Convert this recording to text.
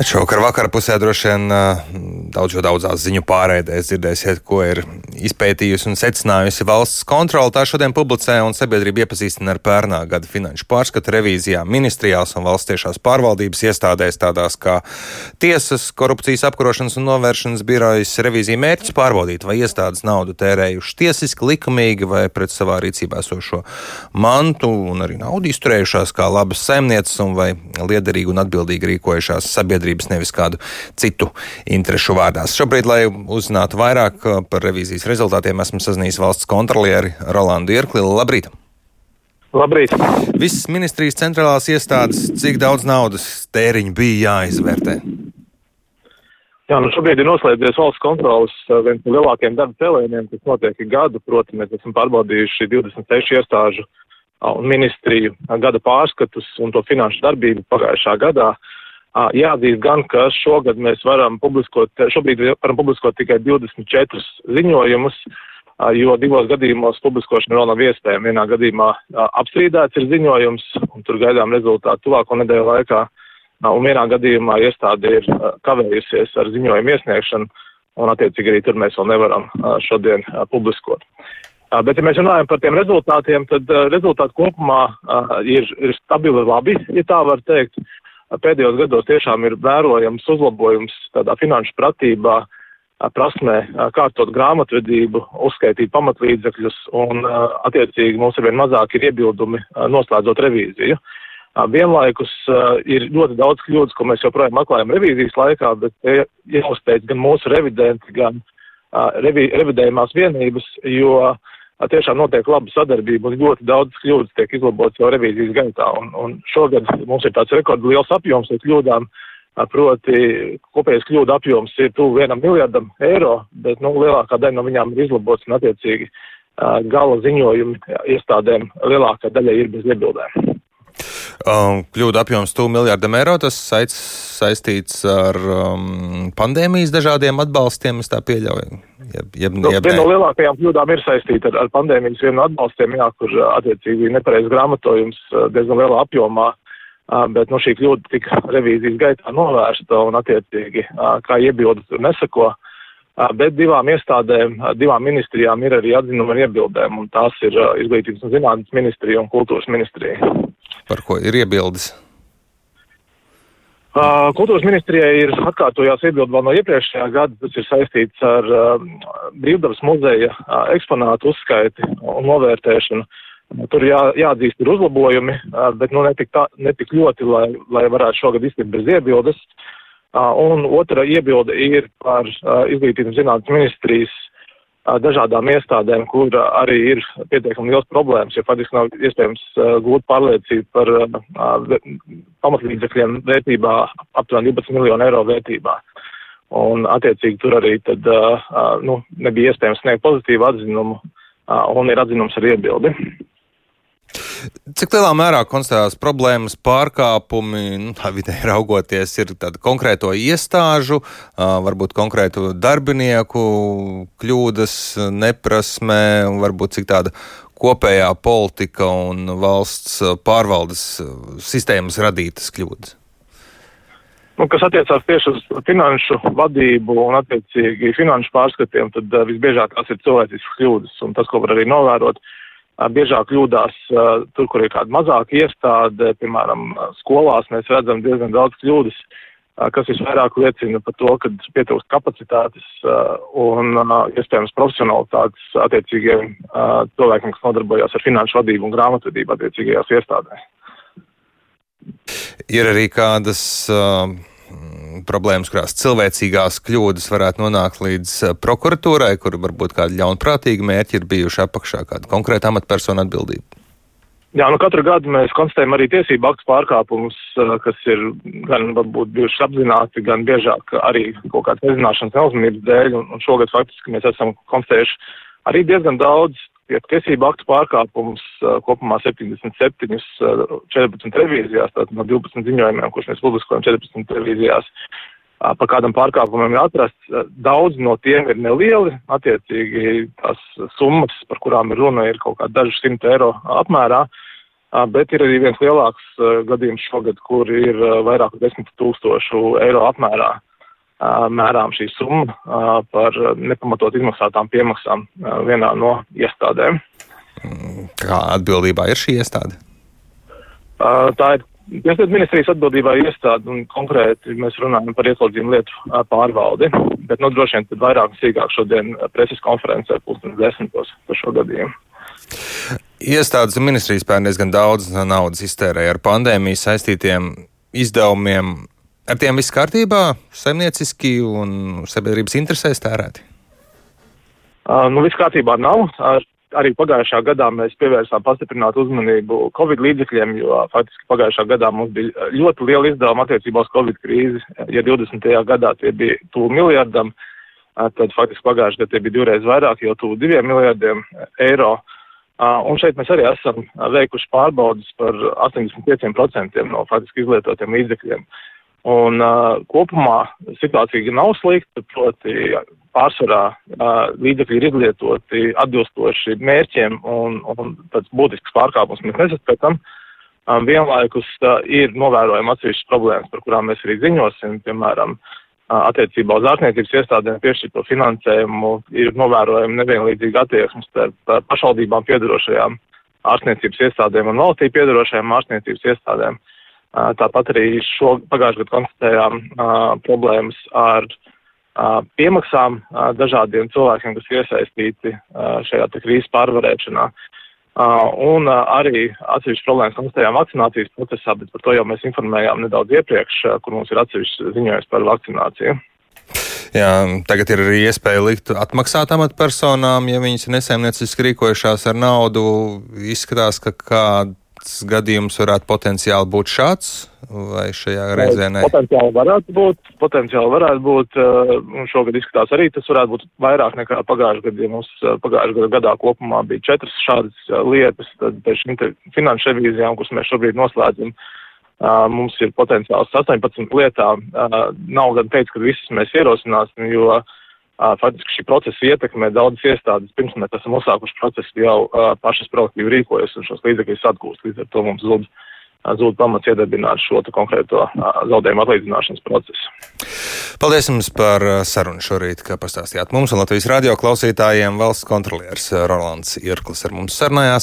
Šovakar vakarā pusē droši vien daudz, jo daudzās ziņu pārēdēs dzirdēsiet, ko ir izpētījusi un secinājusi valsts kontrole. Tā šodien publicē un sabiedrība iepazīstina ar pērnā gada finanšu pārskatu revīzijām ministrijās un valsts tiešās pārvaldības iestādēs, tādās kā tiesas, korupcijas apkarošanas un novēršanas birojas revīzija mērķis pārbaudīt, vai iestādes naudu tērējuši tiesiski, likumīgi vai pret savā rīcībā esošo mantu un arī naudu izturējušās kā labas saimnieces un vai liederīgi un atbildīgi rīkojušās sabiedrības nevis kādu citu interešu vārdās. Šobrīd, lai uzzinātu vairāk par revīzijas rezultātiem, esmu sazinājies valsts kontrolieri Rolandu Irkli. Labrīt! Labrīt! Visas ministrijas centrālās iestādes, cik daudz naudas tēriņu bija jāizvērtē? Jā, nu šobrīd ir noslēdzies valsts kontrolas uh, viens no lielākajiem darba cēlieniem, kas notiek gadu. Proti, mēs esam pārbaudījuši 26 iestāžu un ministriju gada pārskatus un to finanšu darbību pagājušā gadā. Uh, Jāatzīst gan, ka šogad mēs varam publiskot, šobrīd varam publiskot tikai 24 ziņojumus, jo divos gadījumos publiskošana vēl nav iespējama. Vienā gadījumā apstrīdēts ir ziņojums, un tur gaidām rezultātu tuvāko nedēļu laikā, un vienā gadījumā iestāde ir kavējusies ar ziņojumu iesniegšanu, un attiecīgi arī tur mēs vēl nevaram šodien publiskot. Bet, ja mēs runājam par tiem rezultātiem, tad rezultāti kopumā ir, ir stabili labi, ja tā var teikt pēdējos gados tiešām ir vērojams uzlabojums tādā finanšu pratībā, prasmē kārtot grāmatvedību, uzskaitīt pamatlīdzekļus un attiecīgi mums arvien mazāk ir iebildumi noslēdzot revīziju. Vienlaikus ir ļoti daudz kļūdas, ko mēs joprojām atklājam revīzijas laikā, bet jāuzteic gan mūsu revidenti, gan revi, revidējumās vienības, jo uh, tiešām notiek laba sadarbība un ļoti daudz kļūdas tiek izlabotas jau revīzijas gaitā. Un, un šogad mums ir tāds rekords liels apjoms ar kļūdām, proti kopējais kļūda apjoms ir tuvu vienam miljardam eiro, bet nu, lielākā daļa no viņām ir izlabotas un attiecīgi gala ziņojumi iestādēm lielākā daļa ir bez iebildēm. Um, kļūda apjoms 2 miljardiem eiro. Tas saic, saistīts ar um, pandēmijas dažādiem atbalstiem, es tā pieļauju. Jeb, jeb, nu, jeb, viena no lielākajām kļūdām ir saistīta ar, ar pandēmijas vienu atbalstiem, jā, kur attiecīgi nepareizs grāmatojums diezgan lielā apjomā. Bet nu, šī kļūda tika revīzijas gaitā novērsta un, attiecīgi, kā iebildu tur nesako. Bet divām iestādēm, divām ministrijām ir arī atzinumi ar iebildēm, un tās ir Izglītības un zinātnes ministrija un kultūras ministrija. Par ko ir iebildes? Kultūras ministrijai ir atkārtojās iebildi vēl no iepriekšējā gada, tas ir saistīts ar Brīvdabas muzeja eksponātu uzskaiti un novērtēšanu. Tur jā, jāatzīst ir uzlabojumi, bet nu netik, tā, netik ļoti, lai, lai varētu šogad iztikt bez iebildes. Un otra iebilde ir par izglītības zinātnes ministrijas dažādām iestādēm, kur arī ir pietiekami liels problēmas, jo faktiski nav iespējams gūt pārliecību par pamatlīdzekļiem vērtībā aptuveni 12 miljonu eiro vērtībā. Un attiecīgi tur arī tad, nu, nebija iespējams sniegt pozitīvu atzinumu un ir atzinums ar iebildi. Cik lielā mērā konstatētās problēmas, pārkāpumi, nu, tā vidēji raugoties, ir konkrēto iestāžu, varbūt konkrētu darbinieku kļūdas, neprasmē, varbūt cik tāda kopējā politika un valsts pārvaldes sistēmas radītas kļūdas? Nu, kas attiecās tieši uz finanšu vadību un attiecīgi finanšu pārskatiem, tad visbiežāk tās ir cilvēciskas kļūdas. Un tas, ko var arī novērot, uh, biežāk kļūdās tur, kur ir kāda mazāka iestāde, piemēram, skolās mēs redzam diezgan daudz kļūdas, kas visvairāk liecina par to, ka pietrūkst kapacitātes un iespējams profesionalitātes attiecīgiem cilvēkiem, kas nodarbojas ar finanšu vadību un grāmatvedību attiecīgajās iestādēs. Ir arī kādas uh, problēmas, kurās cilvēcīgās kļūdas varētu nonākt līdz eh, prokuratūrai, kur varbūt kādi ļaunprātīgi mērķi ir bijuši apakšā, kāda konkrēta amatpersona atbildība. Jā, nu katru gadu mēs konstatējam arī tiesību aktu pārkāpumus, eh, kas ir gan varbūt bijuši apzināti, gan biežāk arī kaut kādas nezināšanas neuzmanības dēļ, un, un šogad faktiski mēs esam konstatējuši arī diezgan daudz tiesību aktu pārkāpumus kopumā 77, 14 revīzijās, tātad no 12 ziņojumiem, kurus mēs publiskojam 14 revīzijās. Pa kādam pārkāpumam ir atrasts, daudz no tiem ir nelieli, attiecīgi tās summas, par kurām ir runa, ir kaut kā dažu simt eiro apmērā, Bet ir arī viens lielāks gadījums šogad, kur ir vairāk 10 tūkstošu eiro apmērā mērām šī summa par nepamatot izmaksātām piemaksām vienā no iestādēm. Kā atbildībā ir šī iestāde? Tā ir Tieslietu ministrijas atbildībā iestāde un konkrēti mēs runājam par ieslodzījumu lietu pārvaldi, bet nu droši vien tad vairāk sīkāk šodien preses konferencē pusdienas desmitos par šo gadījumu. Iestādes un ministrijas pērn diezgan daudz naudas iztērēja ar pandēmiju saistītiem izdevumiem. Ar tiem viss kārtībā, saimnieciski un sabiedrības interesēs tērēti? Uh, nu, viss kārtībā nav. Ar arī pagājušā gadā mēs pievērsām pastiprinātu uzmanību Covid līdzekļiem, jo faktiski pagājušā gadā mums bija ļoti liela izdevuma attiecībā uz Covid krīzi. Ja 20. gadā tie bija tuvu miljardam, tad faktiski pagājušajā gadā tie bija divreiz vairāk, jau tuvu diviem miljardiem eiro. Un šeit mēs arī esam veikuši pārbaudas par 85% no faktiski izlietotiem līdzekļiem. Un uh, kopumā situācija nav slikta, proti pārsvarā uh, līdzekļi ir izlietoti atbilstoši mērķiem un, un tāds būtisks pārkāpums mēs nesaskatām. Um, vienlaikus uh, ir novērojama atsevišķas problēmas, par kurām mēs arī ziņosim, piemēram, uh, attiecībā uz ārstniecības iestādēm piešķirto finansējumu ir novērojama nevienlīdzīga attieksme starp pašvaldībām piedarošajām ārstniecības iestādēm un valstī piedarošajām ārstniecības iestādēm. Uh, Tāpat arī šo pagājušajā gadā konstatējām problēmas ar piemaksām dažādiem cilvēkiem, kas iesaistīti šajā krīzes pārvarēšanā. Un arī atsevišķas problēmas konstatējām vakcinācijas procesā, bet par to jau mēs informējām nedaudz iepriekš, kur mums ir atsevišķs ziņojums par vakcināciju. Jā, tagad ir arī iespēja likt atmaksāt amatpersonām, ja viņas nesaimnieciski rīkojušās ar naudu. Izskatās, ka kāda kāds gadījums varētu potenciāli būt šāds, vai šajā reizē ne? Potenciāli varētu būt, potenciāli varētu būt, uh, un šogad izskatās arī tas varētu būt vairāk nekā pagājušajā gadā. Ja mums uh, pagājušajā gadā kopumā bija četras šādas uh, lietas, tad pēc finanšu revīzijām, kuras mēs šobrīd noslēdzam, mums ir potenciāls 18 lietām. Nav gan teikt, ka visas mēs ierosināsim, jo uh, faktiski šī procesa ietekmē daudzas iestādes, pirms mēs esam uzsākuši procesu, jau pašas proaktīvi rīkojas un šos līdzekļus atgūst. Līdz ar to mums zūd, zūd pamats iedarbināt šo konkrēto zaudējumu atlīdzināšanas procesu. Paldies jums par sarunu šorīt, ka pastāstījāt mums un Latvijas radio klausītājiem valsts kontrolieris Rolands Irklis ar mums sarunājās.